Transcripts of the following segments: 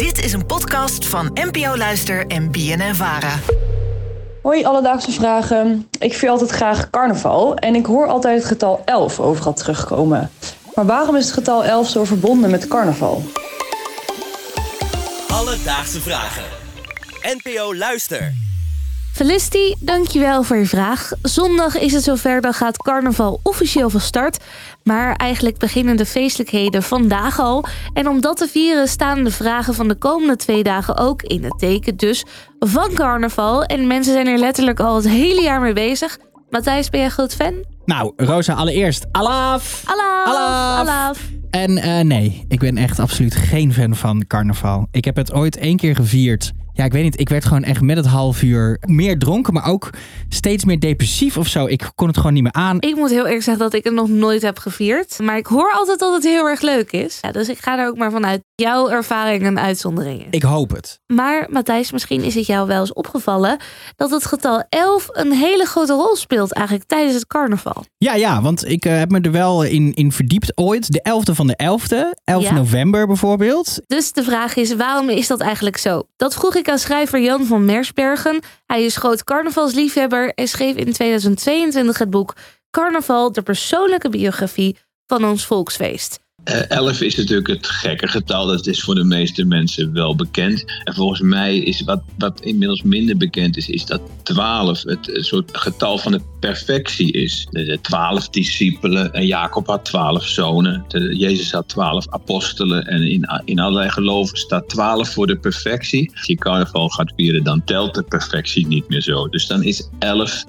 Dit is een podcast van NPO Luister en BNN Vara. Hoi, alledaagse vragen. Ik vier altijd graag carnaval en ik hoor altijd het getal 11 overal terugkomen. Maar waarom is het getal 11 zo verbonden met carnaval? Alledaagse vragen. NPO Luister. Felicity, dankjewel voor je vraag. Zondag is het zover, dan gaat carnaval officieel van start. Maar eigenlijk beginnen de feestelijkheden vandaag al. En om dat te vieren staan de vragen van de komende twee dagen ook in het teken dus van carnaval. En mensen zijn er letterlijk al het hele jaar mee bezig. Matthijs, ben jij groot fan? Nou, Rosa, allereerst. Alaaf! Alaaf! Alaaf! Alaaf. En eh, nee, ik ben echt absoluut geen fan van carnaval. Ik heb het ooit één keer gevierd. Ja, ik weet niet. Ik werd gewoon echt met het half uur meer dronken, maar ook steeds meer depressief of zo. Ik kon het gewoon niet meer aan. Ik moet heel eerlijk zeggen dat ik het nog nooit heb gevierd. Maar ik hoor altijd dat het heel erg leuk is. Ja, dus ik ga er ook maar vanuit. Jouw ervaring een uitzondering is. Ik hoop het. Maar Matthijs, misschien is het jou wel eens opgevallen dat het getal 11 een hele grote rol speelt eigenlijk tijdens het carnaval. Ja, ja, want ik eh, heb me er wel in, in verdiept ooit. De 11e van de 11e, 11 Ja. november bijvoorbeeld. Dus de vraag is, waarom is dat eigenlijk zo? Dat vroeg ik aan schrijver Jan van Mersbergen. Hij is groot carnavalsliefhebber en schreef in 2022 het boek Carnaval, de persoonlijke biografie van ons volksfeest. Eh, 11 is natuurlijk het gekke getal. Dat is voor de meeste mensen wel bekend. En volgens mij is wat, wat inmiddels minder bekend is, is dat 12 het soort getal van de perfectie is. De, 12 discipelen. En Jacob had 12 zonen. Jezus had 12 apostelen. En in, in allerlei geloven staat 12 voor de perfectie. Als je carnaval gaat vieren, dan telt de perfectie niet meer zo. Dus dan is 11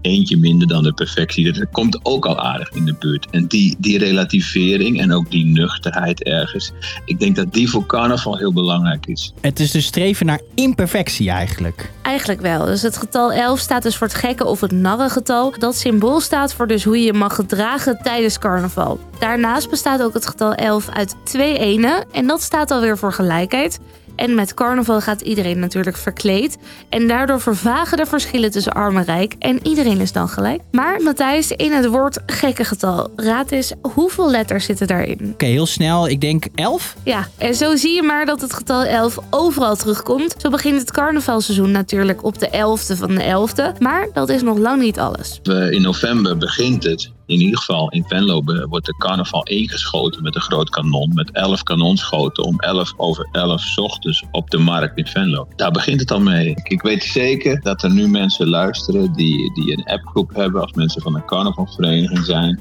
eentje minder dan de perfectie. Dat komt ook al aardig in de buurt. En die, die relativering en ook die nuchterheid ergens. Ik denk dat die voor carnaval heel belangrijk is. Het is dus streven naar imperfectie eigenlijk. Eigenlijk wel. Dus het getal 11 staat dus voor het gekke of het narrengetal. Dat symbool staat voor dus hoe je je mag gedragen tijdens carnaval. Daarnaast bestaat ook het getal 11 uit twee enen. En dat staat alweer voor gelijkheid. En met carnaval gaat iedereen natuurlijk verkleed. En daardoor vervagen de verschillen tussen arm en rijk. En iedereen is dan gelijk. Maar Matthijs, in het woord gekke getal. Raad eens, hoeveel letters zitten daarin? Oké, heel snel. Ik denk 11. Ja, en zo zie je maar dat het getal 11 overal terugkomt. Zo begint het carnavalseizoen natuurlijk op de 11e van de 11e. Maar dat is nog lang niet alles. Eh, In november begint het. In ieder geval in Venlo wordt de carnaval ingeschoten met een groot kanon. Met 11 kanonschoten om 11 over 11 's ochtends op de markt in Venlo. Daar begint het al mee. Ik weet zeker dat er nu mensen luisteren die, die een appgroep hebben. Als mensen van een carnavalvereniging zijn.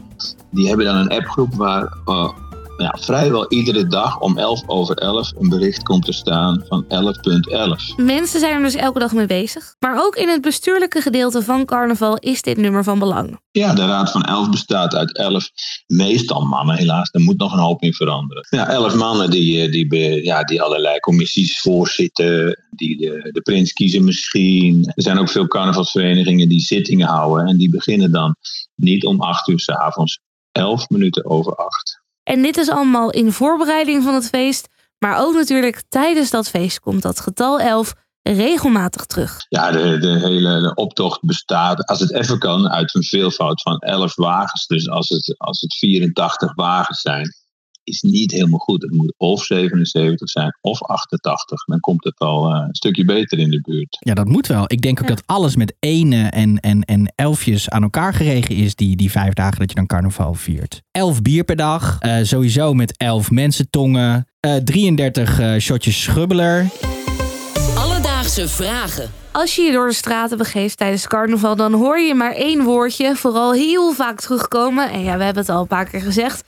Die hebben dan een appgroep waar ja, vrijwel iedere dag om 11 over 11 een bericht komt te staan van 11.11. Mensen zijn er dus elke dag mee bezig. Maar ook in het bestuurlijke gedeelte van carnaval is dit nummer van belang. Ja, de Raad van Elf bestaat uit elf, meestal mannen helaas. Er moet nog een hoop in veranderen. Ja, elf mannen die, eh, die, be- ja, die allerlei commissies voorzitten, die de, de prins kiezen misschien. Er zijn ook veel carnavalsverenigingen die zittingen houden. En die beginnen dan niet om acht uur s'avonds, elf minuten over acht. En dit is allemaal in voorbereiding van het feest. Maar ook natuurlijk tijdens dat feest komt dat getal 11 regelmatig terug. Ja, de, de hele optocht bestaat, als het even kan, uit een veelvoud van 11 wagens. Dus als het, als het 84 wagens zijn, is niet helemaal goed. Het moet of 77 zijn of 88. Dan komt het al eh, een stukje beter in de buurt. Ja, dat moet wel. Ik denk ook Ja. dat alles met enen en, en, en elfjes aan elkaar geregen is, die, die vijf dagen dat je dan carnaval viert. Elf bier per dag, eh, sowieso met elf mensentongen, eh 33 eh, shotjes schubbeler. Alledaagse vragen. Als je je door de straten begeeft tijdens carnaval, dan hoor je maar één woordje vooral heel vaak terugkomen. En ja, we hebben het al een paar keer gezegd.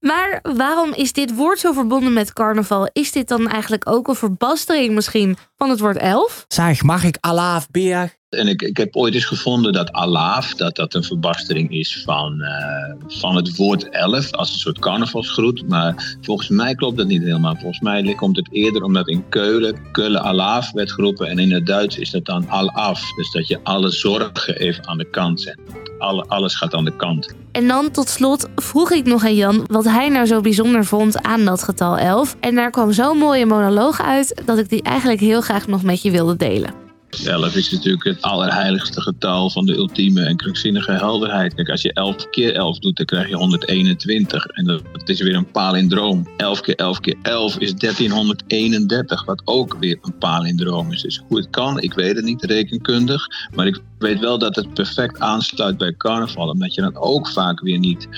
Maar waarom is dit woord zo verbonden met carnaval? Is dit dan eigenlijk ook een verbastering misschien van het woord elf? Zeg, mag ik alaaf bier? En ik, ik heb ooit eens gevonden dat alaaf, dat dat een verbastering is van, eh, van het woord elf, als een soort carnavalsgroet. Maar volgens mij klopt dat niet helemaal. Volgens mij komt het eerder omdat in Keulen, Keulen alaaf werd geroepen. En in het Duits is dat dan alaf. Dus dat je alle zorgen even aan de kant zet. Alle, alles gaat aan de kant. En dan tot slot vroeg ik nog aan Jan wat hij nou zo bijzonder vond aan dat getal 11. En daar kwam zo'n mooie monoloog uit dat ik die eigenlijk heel graag nog met je wilde delen. 11 is natuurlijk het allerheiligste getal van de ultieme en krankzinnige helderheid. Kijk, als je 11 keer 11 doet, dan krijg je 121. En dat is weer een palindroom. 11 keer 11 keer 11 is 1331, wat ook weer een palindroom is. Dus hoe het kan, ik weet het niet rekenkundig. Maar ik weet wel dat het perfect aansluit bij carnaval. Omdat je dan ook vaak weer niet,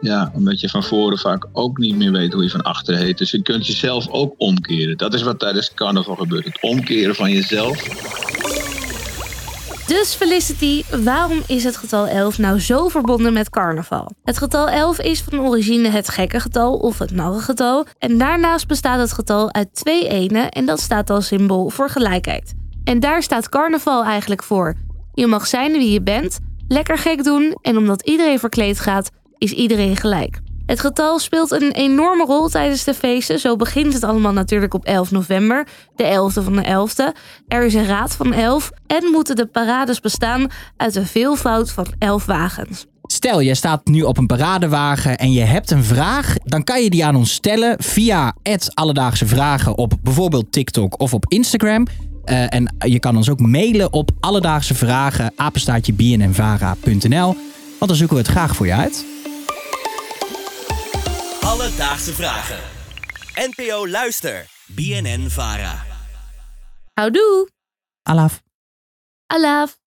ja, omdat je van voren vaak ook niet meer weet hoe je van achteren heet. Dus je kunt jezelf ook omkeren. Dat is wat tijdens carnaval gebeurt. Het omkeren van jezelf. Dus Felicity, waarom is het getal 11 nou zo verbonden met carnaval? Het getal 11 is van origine het gekke getal of het narrengetal. En daarnaast bestaat het getal uit twee enen en dat staat als symbool voor gelijkheid. En daar staat carnaval eigenlijk voor. Je mag zijn wie je bent, lekker gek doen en omdat iedereen verkleed gaat, is iedereen gelijk. Het getal speelt een enorme rol tijdens de feesten. Zo begint het allemaal natuurlijk op 11 november, de 11e van de 11e. Er is een raad van 11 en moeten de parades bestaan uit een veelvoud van 11 wagens. Stel, je staat nu op een paradewagen en je hebt een vraag, dan kan je die aan ons stellen via het Alledaagse Vragen op bijvoorbeeld TikTok of op Instagram. Uh, en je kan ons ook mailen op alledaagse vragen apenstaartje. Want dan zoeken we het graag voor je uit. Alledaagse vragen. NPO Luister. BNN Vara. Houdoe. Alaf. Alaf.